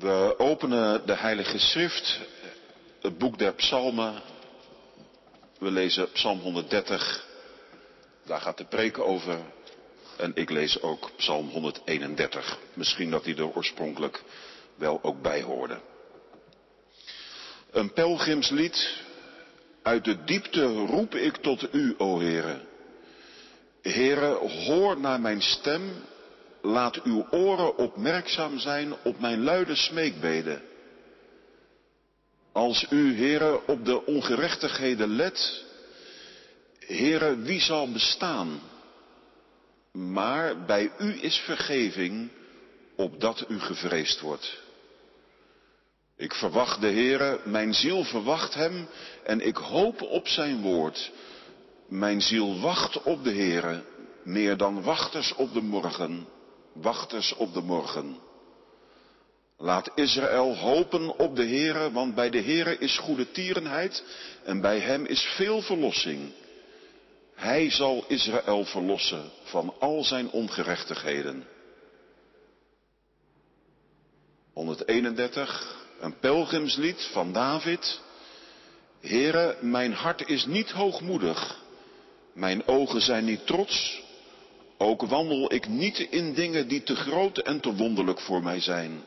We openen de Heilige Schrift, het boek der Psalmen. We lezen Psalm 130. Daar gaat de preek over. En ik lees ook Psalm 131. Misschien dat die er oorspronkelijk wel ook bij hoorde. Een pelgrimslied. Uit de diepte roep ik tot u, o Heere. Heere, hoor naar mijn stem laat uw oren opmerkzaam zijn op mijn luide smeekbeden. Als u, heren, op de ongerechtigheden let, heren, wie zal bestaan? Maar bij u is vergeving, opdat u gevreesd wordt. Ik verwacht de Heere, mijn ziel verwacht Hem en ik hoop op Zijn woord. Mijn ziel wacht op de Heere, meer dan wachters op de morgen wachters op de morgen. Laat Israël hopen op de Heere, want bij de Heere is goede tierenheid en bij hem is veel verlossing. Hij zal Israël verlossen van al zijn ongerechtigheden. 131, een pelgrimslied van David. Heere, mijn hart is niet hoogmoedig, mijn ogen zijn niet trots, ook wandel ik niet in dingen die te groot en te wonderlijk voor mij zijn.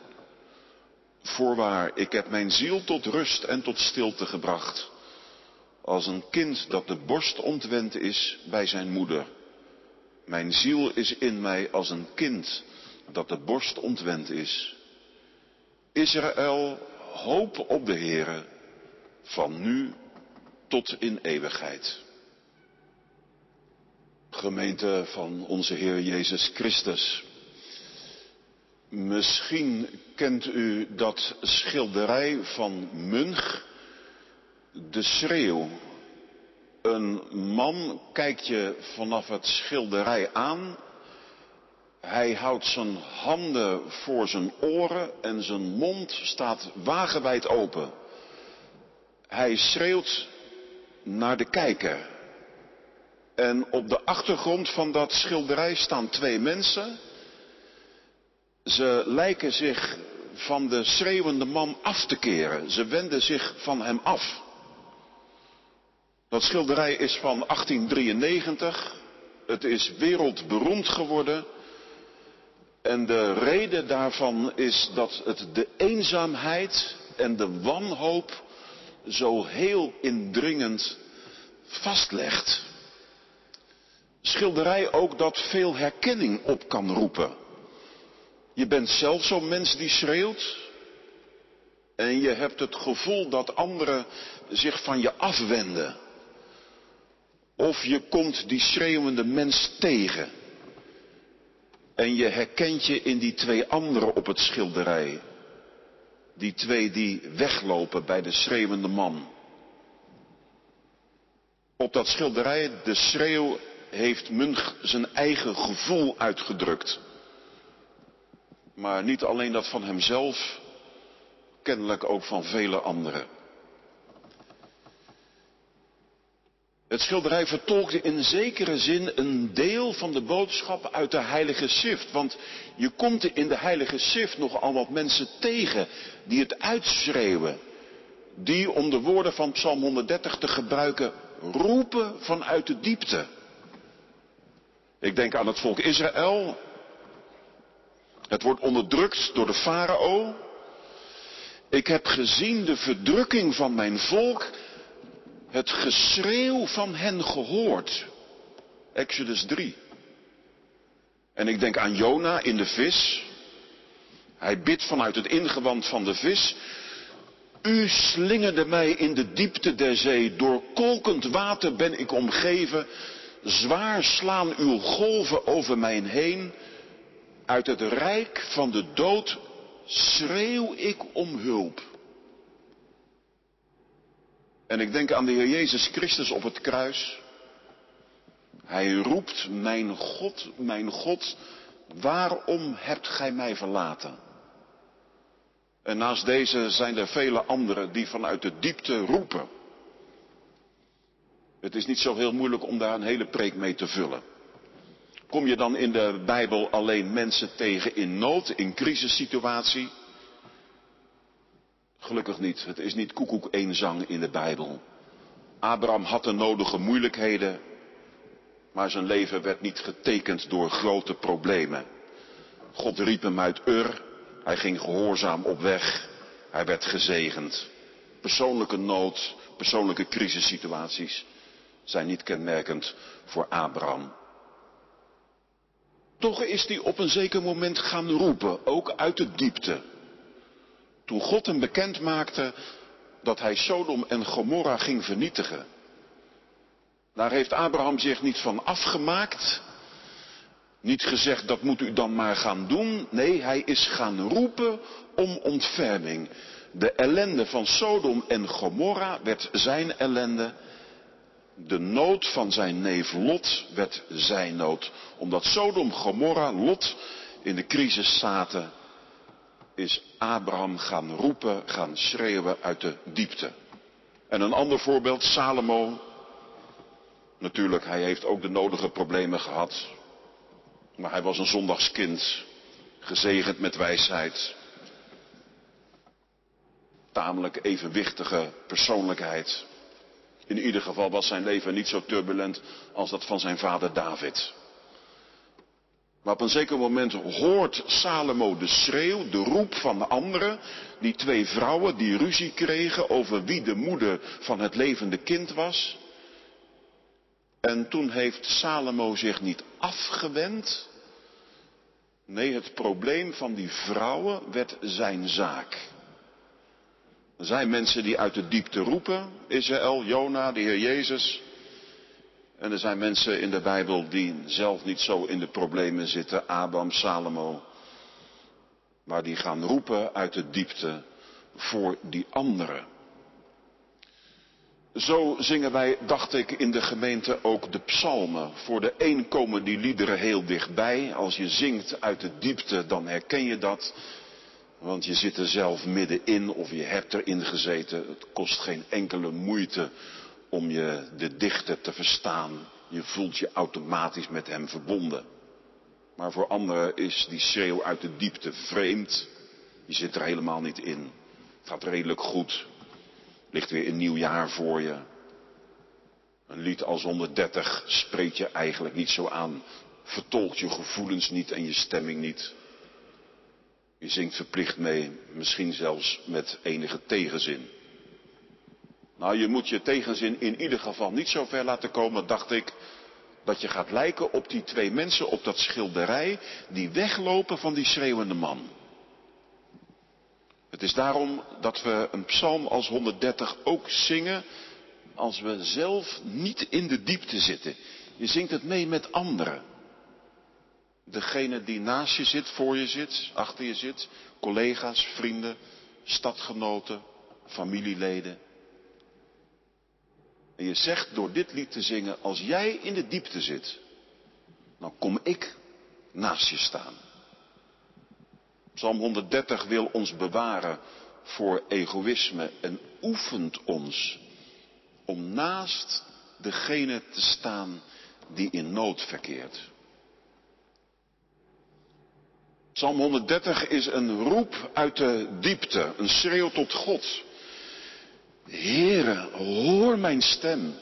Voorwaar, ik heb mijn ziel tot rust en tot stilte gebracht. Als een kind dat de borst ontwend is bij zijn moeder. Mijn ziel is in mij als een kind dat de borst ontwend is. Israël, hoop op de Heere, van nu tot in eeuwigheid. Gemeente van onze Heer Jezus Christus. Misschien kent u dat schilderij van Munch, De Schreeuw. Een man kijkt je vanaf het schilderij aan. Hij houdt zijn handen voor zijn oren en zijn mond staat wagenwijd open. Hij schreeuwt naar de kijker. En op de achtergrond van dat schilderij staan twee mensen. Ze lijken zich van de schreeuwende man af te keren. Ze wenden zich van hem af. Dat schilderij is van 1893. Het is wereldberoemd geworden. En de reden daarvan is dat het de eenzaamheid en de wanhoop zo heel indringend vastlegt schilderij ook dat veel herkenning op kan roepen. Je bent zelf zo'n mens die schreeuwt. En je hebt het gevoel dat anderen zich van je afwenden. Of je komt die schreeuwende mens tegen. En je herkent je in die twee anderen op het schilderij. Die twee die weglopen bij de schreeuwende man. Op dat schilderij de schreeuw heeft Munch zijn eigen gevoel uitgedrukt. Maar niet alleen dat van hemzelf, kennelijk ook van vele anderen. Het schilderij vertolkte in zekere zin een deel van de boodschap uit de Heilige Schrift. Want je komt in de Heilige Schrift nogal wat mensen tegen die het uitschreeuwen. Die, om de woorden van Psalm 130 te gebruiken, roepen vanuit de diepte. Ik denk aan het volk Israël. Het wordt onderdrukt door de farao. Ik heb gezien de verdrukking van mijn volk, het geschreeuw van hen gehoord. Exodus 3. En ik denk aan Jona in de vis. Hij bidt vanuit het ingewand van de vis. U slingerde mij in de diepte der zee. Door kolkend water ben ik omgeven. Zwaar slaan uw golven over mij heen. Uit het rijk van de dood schreeuw ik om hulp. En ik denk aan de Heer Jezus Christus op het kruis. Hij roept, mijn God, mijn God, waarom hebt gij mij verlaten? En naast deze zijn er vele anderen die vanuit de diepte roepen. Het is niet zo heel moeilijk om daar een hele preek mee te vullen. Kom je dan in de Bijbel alleen mensen tegen in nood, in crisissituatie? Gelukkig niet. Het is niet koekoek één zang in de Bijbel. Abraham had de nodige moeilijkheden, maar zijn leven werd niet getekend door grote problemen. God riep hem uit Ur, hij ging gehoorzaam op weg, hij werd gezegend. Persoonlijke nood, persoonlijke crisissituaties zijn niet kenmerkend voor Abraham. Toch is hij op een zeker moment gaan roepen, ook uit de diepte. Toen God hem bekend maakte dat hij Sodom en Gomorra ging vernietigen. Daar heeft Abraham zich niet van afgemaakt. Niet gezegd dat moet u dan maar gaan doen. Nee, hij is gaan roepen om ontferming. De ellende van Sodom en Gomorra werd zijn ellende. De nood van zijn neef Lot werd zijn nood. Omdat Sodom, Gomorra, Lot in de crisis zaten, is Abraham gaan roepen, gaan schreeuwen uit de diepte. En een ander voorbeeld, Salomo. Natuurlijk, hij heeft ook de nodige problemen gehad. Maar hij was een zondagskind, gezegend met wijsheid. Tamelijk evenwichtige persoonlijkheid. In ieder geval was zijn leven niet zo turbulent als dat van zijn vader David. Maar op een zeker moment hoort Salomo de schreeuw, de roep van de anderen, die twee vrouwen die ruzie kregen over wie de moeder van het levende kind was. En toen heeft Salomo zich niet afgewend. Nee, het probleem van die vrouwen werd zijn zaak. Er zijn mensen die uit de diepte roepen, Israël, Jona, de Heer Jezus. En er zijn mensen in de Bijbel die zelf niet zo in de problemen zitten, Abraham, Salomo. Maar die gaan roepen uit de diepte voor die anderen. Zo zingen wij, dacht ik, in de gemeente ook de psalmen. Voor de een komen die liederen heel dichtbij. Als je zingt uit de diepte, dan herken je dat. Want je zit er zelf middenin of je hebt erin gezeten. Het kost geen enkele moeite om je de dichter te verstaan. Je voelt je automatisch met hem verbonden. Maar voor anderen is die schreeuw uit de diepte vreemd. Je zit er helemaal niet in. Het gaat redelijk goed. Ligt weer een nieuw jaar voor je. Een lied als 130 spreekt je eigenlijk niet zo aan. Vertolkt je gevoelens niet en je stemming niet. Je zingt verplicht mee, misschien zelfs met enige tegenzin. Nou, je moet je tegenzin in ieder geval niet zo ver laten komen, dacht ik, dat je gaat lijken op die twee mensen op dat schilderij die weglopen van die schreeuwende man. Het is daarom dat we een psalm als 130 ook zingen als we zelf niet in de diepte zitten. Je zingt het mee met anderen. Degene die naast je zit, voor je zit, achter je zit, collega's, vrienden, stadgenoten, familieleden. En je zegt door dit lied te zingen, als jij in de diepte zit, dan kom ik naast je staan. Psalm 130 wil ons bewaren voor egoïsme en oefent ons om naast degene te staan die in nood verkeert. Psalm 130 is een roep uit de diepte, een schreeuw tot God. Heere, hoor mijn stem.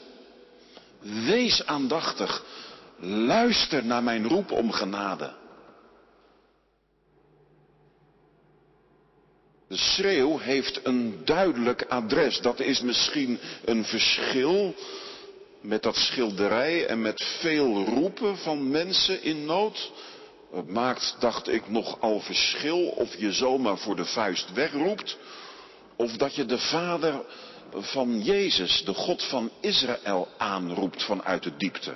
Wees aandachtig. Luister naar mijn roep om genade. De schreeuw heeft een duidelijk adres. Dat is misschien een verschil met dat schilderij en met veel roepen van mensen in nood. Het maakt, dacht ik, nogal verschil of je zomaar voor de vuist wegroept. Of dat je de vader van Jezus, de God van Israël, aanroept vanuit de diepte.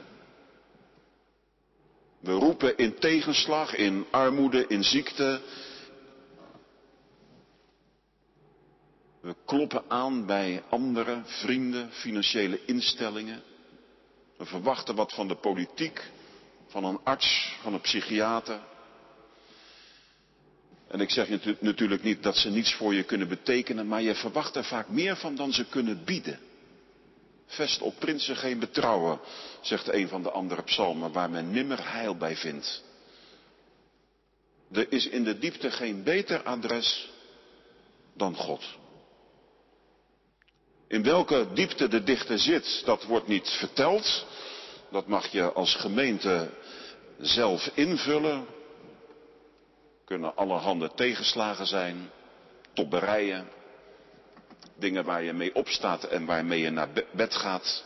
We roepen in tegenslag, in armoede, in ziekte. We kloppen aan bij andere vrienden, financiële instellingen. We verwachten wat van de politiek, van een arts, van een psychiater. En ik zeg natuurlijk niet dat ze niets voor je kunnen betekenen, maar je verwacht er vaak meer van dan ze kunnen bieden. Vest op prinsen geen betrouwen, zegt een van de andere psalmen, waar men nimmer heil bij vindt. Er is in de diepte geen beter adres dan God. In welke diepte de dichter zit, dat wordt niet verteld. Dat mag je als gemeente zelf invullen. Kunnen allerhande tegenslagen zijn, tobberijen, dingen waar je mee opstaat en waarmee je naar bed gaat.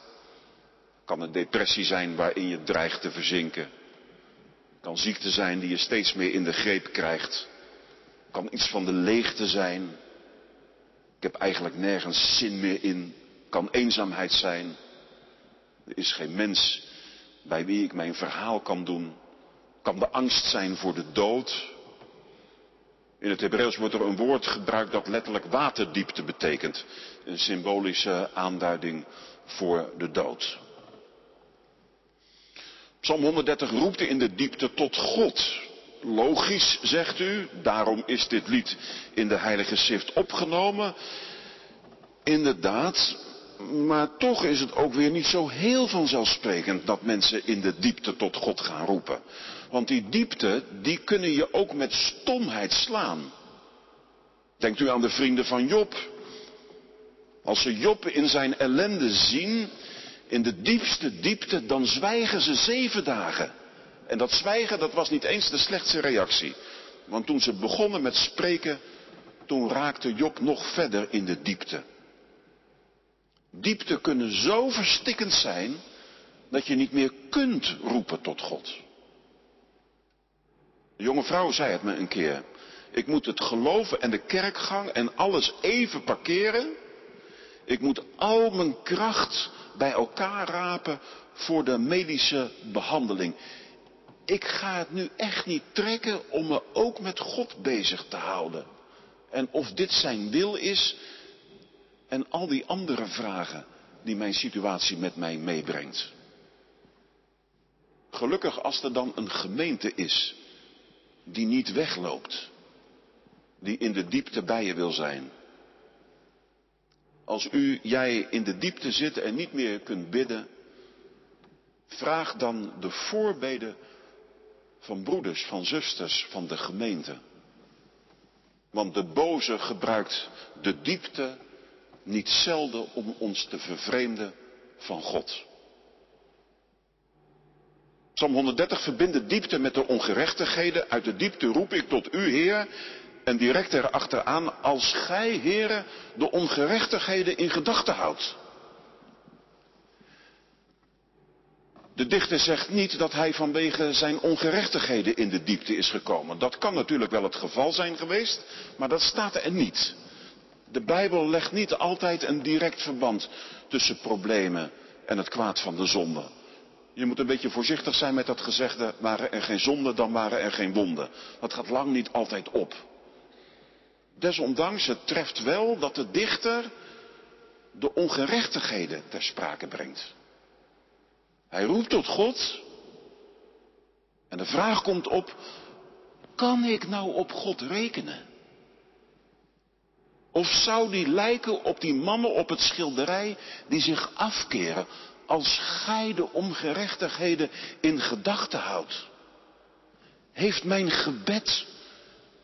Kan een depressie zijn waarin je dreigt te verzinken. Kan ziekte zijn die je steeds meer in de greep krijgt. Kan iets van de leegte zijn. Ik heb eigenlijk nergens zin meer in. Kan eenzaamheid zijn. Er is geen mens bij wie ik mijn verhaal kan doen. Kan de angst zijn voor de dood. In het Hebreeuws wordt er een woord gebruikt dat letterlijk waterdiepte betekent. Een symbolische aanduiding voor de dood. Psalm 130 roept in de diepte tot God. Logisch, zegt u, daarom is dit lied in de Heilige Schrift opgenomen. Inderdaad, maar toch is het ook weer niet zo heel vanzelfsprekend dat mensen in de diepte tot God gaan roepen. Want die diepte, die kunnen je ook met stomheid slaan. Denkt u aan de vrienden van Job. Als ze Job in zijn ellende zien, in de diepste diepte, dan zwijgen ze zeven dagen. En dat zwijgen, dat was niet eens de slechtste reactie. Want toen ze begonnen met spreken, toen raakte Job nog verder in de diepte. Diepte kunnen zo verstikkend zijn dat je niet meer kunt roepen tot God. De jonge vrouw zei het me een keer. Ik moet het geloven en de kerkgang en alles even parkeren. Ik moet al mijn kracht bij elkaar rapen voor de medische behandeling. Ik ga het nu echt niet trekken om me ook met God bezig te houden. En of dit zijn wil is en al die andere vragen die mijn situatie met mij meebrengt. Gelukkig als er dan een gemeente is die niet wegloopt, die in de diepte bij je wil zijn. Als u, jij in de diepte zit en niet meer kunt bidden, vraag dan de voorbeden van broeders, van zusters, van de gemeente. Want de boze gebruikt de diepte niet zelden om ons te vervreemden van God. Psalm 130 verbindt de diepte met de ongerechtigheden. Uit de diepte roep ik tot u, Heer. En direct erachteraan, als gij, Heere, de ongerechtigheden in gedachten houdt. De dichter zegt niet dat hij vanwege zijn ongerechtigheden in de diepte is gekomen. Dat kan natuurlijk wel het geval zijn geweest, maar dat staat er niet. De Bijbel legt niet altijd een direct verband tussen problemen en het kwaad van de zonde. Je moet een beetje voorzichtig zijn met dat gezegde, waren er geen zonden, dan waren er geen wonden. Dat gaat lang niet altijd op. Desondanks, het treft wel dat de dichter de ongerechtigheden ter sprake brengt. Hij roept tot God en de vraag komt op, kan ik nou op God rekenen? Of zou die lijken op die mannen op het schilderij die zich afkeren als gij de ongerechtigheden in gedachten houdt? Heeft mijn gebed,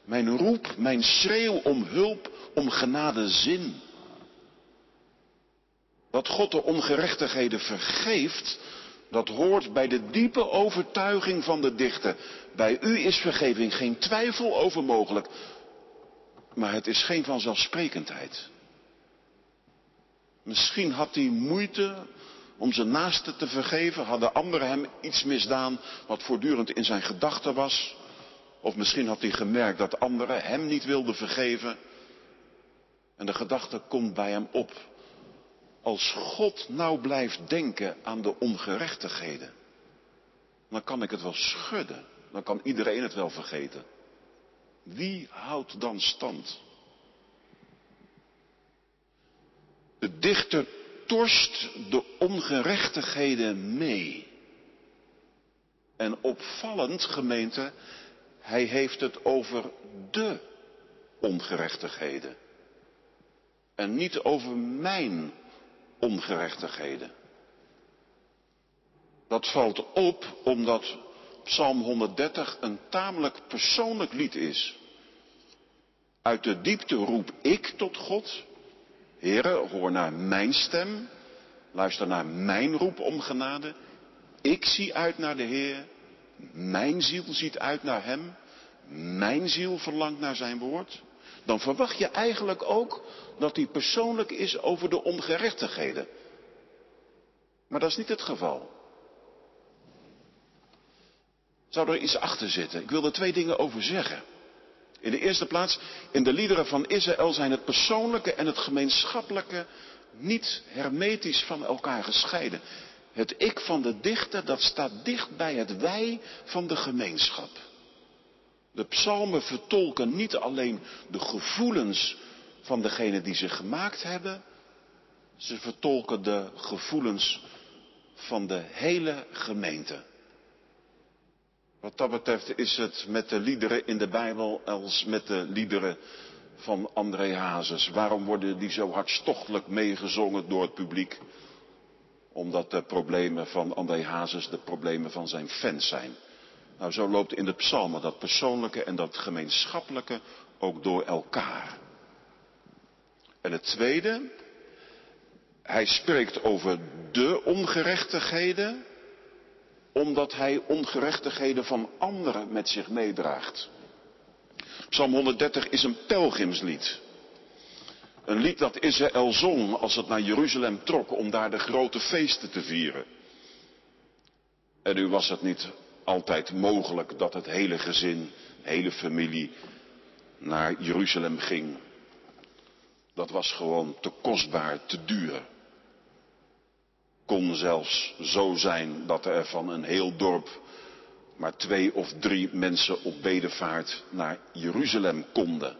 mijn roep, mijn schreeuw om hulp, om genade zin? Dat God de ongerechtigheden vergeeft, dat hoort bij de diepe overtuiging van de dichter. Bij u is vergeving geen twijfel over mogelijk, maar het is geen vanzelfsprekendheid. Misschien had hij moeite om zijn naaste te vergeven, hadden anderen hem iets misdaan wat voortdurend in zijn gedachten was. Of misschien had hij gemerkt dat anderen hem niet wilden vergeven. En de gedachte komt bij hem op. Als God nou blijft denken aan de ongerechtigheden, dan kan ik het wel schudden. Dan kan iedereen het wel vergeten. Wie houdt dan stand? De dichter torst de ongerechtigheden mee. En opvallend, gemeente, hij heeft het over de ongerechtigheden. En niet over mijn ongerechtigheden. Dat valt op omdat Psalm 130 een tamelijk persoonlijk lied is. Uit de diepte roep ik tot God. Heren, hoor naar mijn stem, luister naar mijn roep om genade. Ik zie uit naar de Heer, mijn ziel ziet uit naar Hem, mijn ziel verlangt naar Zijn woord. Dan verwacht je eigenlijk ook dat hij persoonlijk is over de ongerechtigheden. Maar dat is niet het geval. Zou er iets achter zitten? Ik wil er twee dingen over zeggen. In de eerste plaats, in de liederen van Israël zijn het persoonlijke en het gemeenschappelijke niet hermetisch van elkaar gescheiden. Het ik van de dichter, dat staat dicht bij het wij van de gemeenschap. De psalmen vertolken niet alleen de gevoelens van degene die ze gemaakt hebben, ze vertolken de gevoelens van de hele gemeente. Wat dat betreft is het met de liederen in de Bijbel als met de liederen van André Hazes. Waarom worden die zo hartstochtelijk meegezongen door het publiek? Omdat de problemen van André Hazes de problemen van zijn fans zijn. Nou, zo loopt in de psalmen dat persoonlijke en dat gemeenschappelijke ook door elkaar. En het tweede, hij spreekt over de ongerechtigheden, omdat hij ongerechtigheden van anderen met zich meedraagt. Psalm 130 is een pelgrimslied. Een lied dat Israël zong als het naar Jeruzalem trok om daar de grote feesten te vieren. En nu was het niet altijd mogelijk dat het hele gezin, de hele familie naar Jeruzalem ging. Dat was gewoon te kostbaar, te duur. Kon zelfs zo zijn dat er van een heel dorp maar twee of drie mensen op bedevaart naar Jeruzalem konden.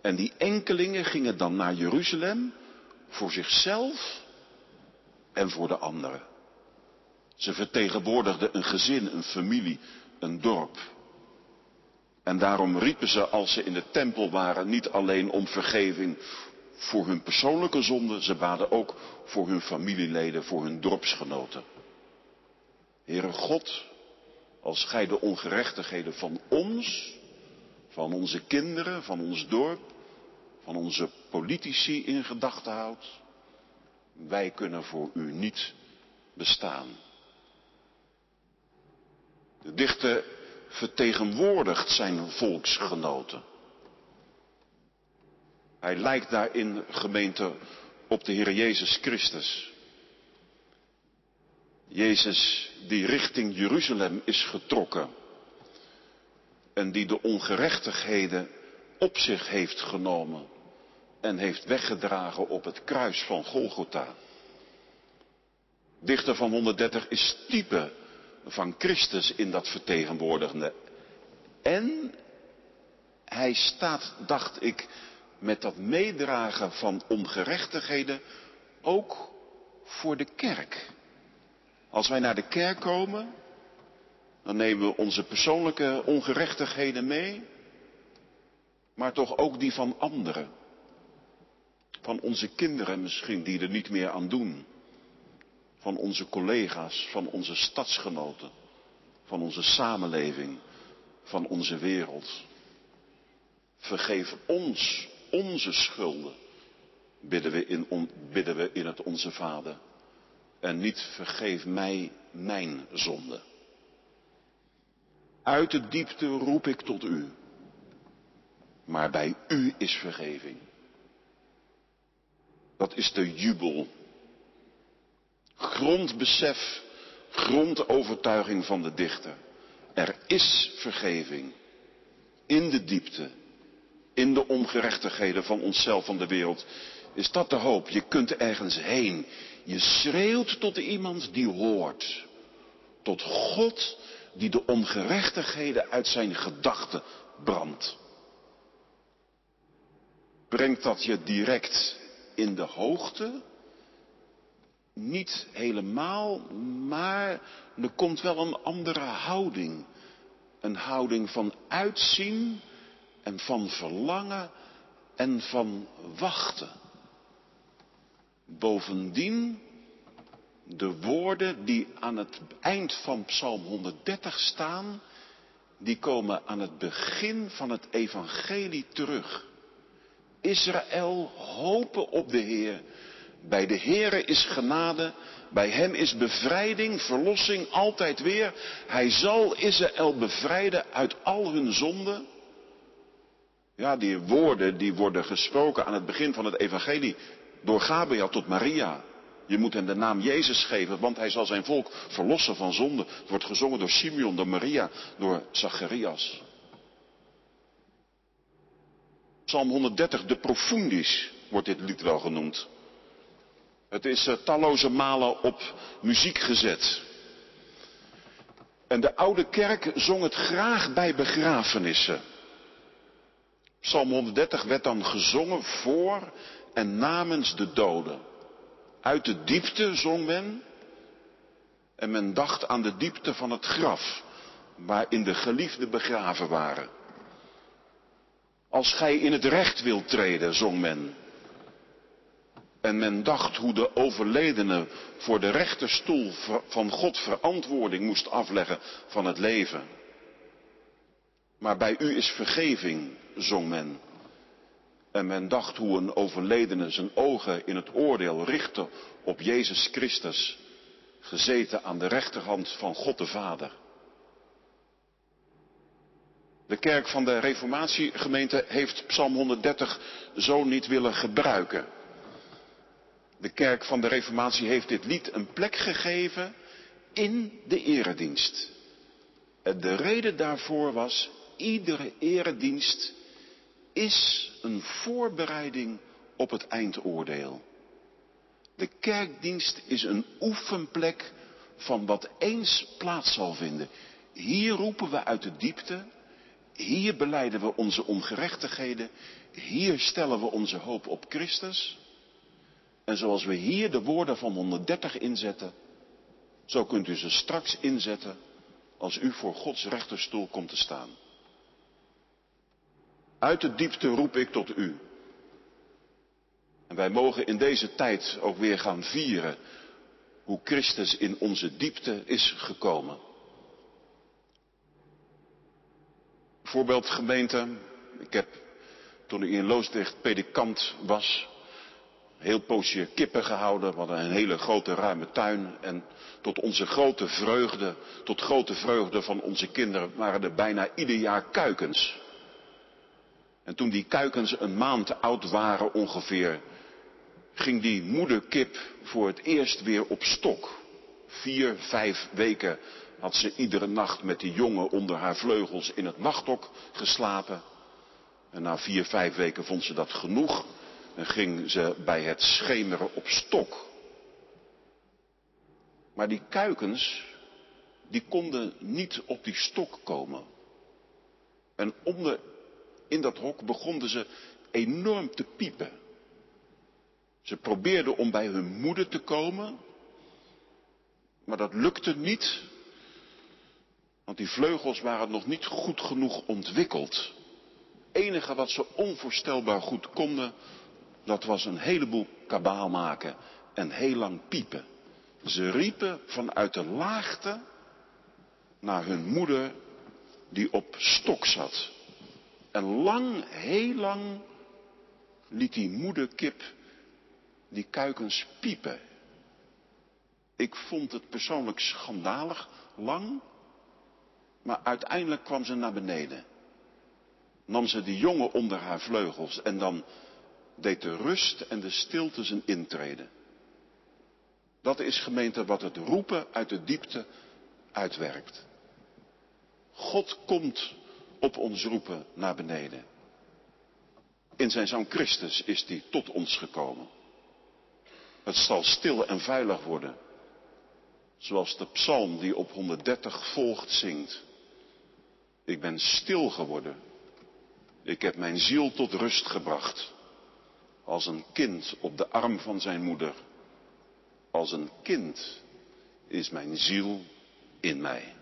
En die enkelingen gingen dan naar Jeruzalem voor zichzelf en voor de anderen. Ze vertegenwoordigden een gezin, een familie, een dorp. En daarom riepen ze als ze in de tempel waren niet alleen om vergeving voor hun persoonlijke zonden, ze baden ook voor hun familieleden, voor hun dorpsgenoten. Heere God, als gij de ongerechtigheden van ons, van onze kinderen, van ons dorp, van onze politici in gedachten houdt, wij kunnen voor u niet bestaan. De dichter vertegenwoordigt zijn volksgenoten. Hij lijkt daarin, gemeente, op de Heer Jezus Christus. Jezus die richting Jeruzalem is getrokken en die de ongerechtigheden op zich heeft genomen en heeft weggedragen op het kruis van Golgotha. Dichter van 130 is type van Christus in dat vertegenwoordigende. En hij staat, dacht ik, met dat meedragen van ongerechtigheden ook voor de kerk. Als wij naar de kerk komen, dan nemen we onze persoonlijke ongerechtigheden mee, maar toch ook die van anderen. Van onze kinderen misschien, die er niet meer aan doen van onze collega's, van onze stadsgenoten, van onze samenleving, van onze wereld. Vergeef ons onze schulden, bidden we in, we in het Onze Vader. En niet vergeef mij mijn zonde. Uit de diepte roep ik tot u. Maar bij u is vergeving. Dat is de jubel grondbesef, grondovertuiging van de dichter. Er is vergeving in de diepte, in de ongerechtigheden van onszelf, van de wereld. Is dat de hoop? Je kunt ergens heen. Je schreeuwt tot iemand die hoort. Tot God die de ongerechtigheden uit zijn gedachten brandt. Brengt dat je direct in de hoogte niet helemaal, maar er komt wel een andere houding. Een houding van uitzien en van verlangen en van wachten. Bovendien de woorden die aan het eind van Psalm 130 staan, die komen aan het begin van het evangelie terug. Israël, hopen op de Heer. Bij de Heere is genade, bij hem is bevrijding, verlossing altijd weer. Hij zal Israël bevrijden uit al hun zonden. Ja, die woorden die worden gesproken aan het begin van het evangelie door Gabriel tot Maria. Je moet hem de naam Jezus geven, want hij zal zijn volk verlossen van zonde. Het wordt gezongen door Simeon, door Maria, door Zacharias. Psalm 130, de profundis, wordt dit lied wel genoemd. Het is uh, talloze malen op muziek gezet. En de oude kerk zong het graag bij begrafenissen. Psalm 130 werd dan gezongen voor en namens de doden. Uit de diepte zong men. En men dacht aan de diepte van het graf, waarin de geliefden begraven waren. Als gij in het recht wilt treden, zong men. En men dacht hoe de overledene voor de rechterstoel van God verantwoording moest afleggen van het leven. Maar bij u is vergeving, zong men. En men dacht hoe een overledene zijn ogen in het oordeel richtte op Jezus Christus, gezeten aan de rechterhand van God de Vader. De kerk van de Reformatiegemeente heeft Psalm 130 zo niet willen gebruiken. De kerk van de Reformatie heeft dit lied een plek gegeven in de eredienst. De reden daarvoor was, iedere eredienst is een voorbereiding op het eindoordeel. De kerkdienst is een oefenplek van wat eens plaats zal vinden. Hier roepen we uit de diepte, hier beleiden we onze ongerechtigheden, hier stellen we onze hoop op Christus. En zoals we hier de woorden van 130 inzetten, zo kunt u ze straks inzetten als u voor Gods rechterstoel komt te staan. Uit de diepte roep ik tot u. En wij mogen in deze tijd ook weer gaan vieren hoe Christus in onze diepte is gekomen. Voorbeeld gemeente, ik heb toen ik in Loosdrecht predikant was, heel poosje kippen gehouden. We hadden een hele grote ruime tuin. En tot onze grote vreugde, tot grote vreugde van onze kinderen, waren er bijna ieder jaar kuikens. En toen die kuikens een maand oud waren ongeveer, ging die moederkip voor het eerst weer op stok. Vier, vijf weken had ze iedere nacht met die jongen onder haar vleugels in het nachthok geslapen. En na vier, vijf weken vond ze dat genoeg en ging ze bij het schemeren op stok. Maar die kuikens, die konden niet op die stok komen. En onder, in dat hok begonnen ze enorm te piepen. Ze probeerden om bij hun moeder te komen, maar dat lukte niet, want die vleugels waren nog niet goed genoeg ontwikkeld. Het enige wat ze onvoorstelbaar goed konden, dat was een heleboel kabaal maken en heel lang piepen. Ze riepen vanuit de laagte naar hun moeder die op stok zat. En lang, heel lang liet die moederkip die kuikens piepen. Ik vond het persoonlijk schandalig, lang, maar uiteindelijk kwam ze naar beneden. Nam ze die jongen onder haar vleugels en dan deed de rust en de stilte zijn intreden. Dat is gemeente wat het roepen uit de diepte uitwerkt. God komt op ons roepen naar beneden. In zijn zoon Christus is hij tot ons gekomen. Het zal stil en veilig worden. Zoals de psalm die op 130 volgt zingt. Ik ben stil geworden. Ik heb mijn ziel tot rust gebracht. Als een kind op de arm van zijn moeder. Als een kind is mijn ziel in mij.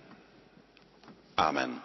Amen.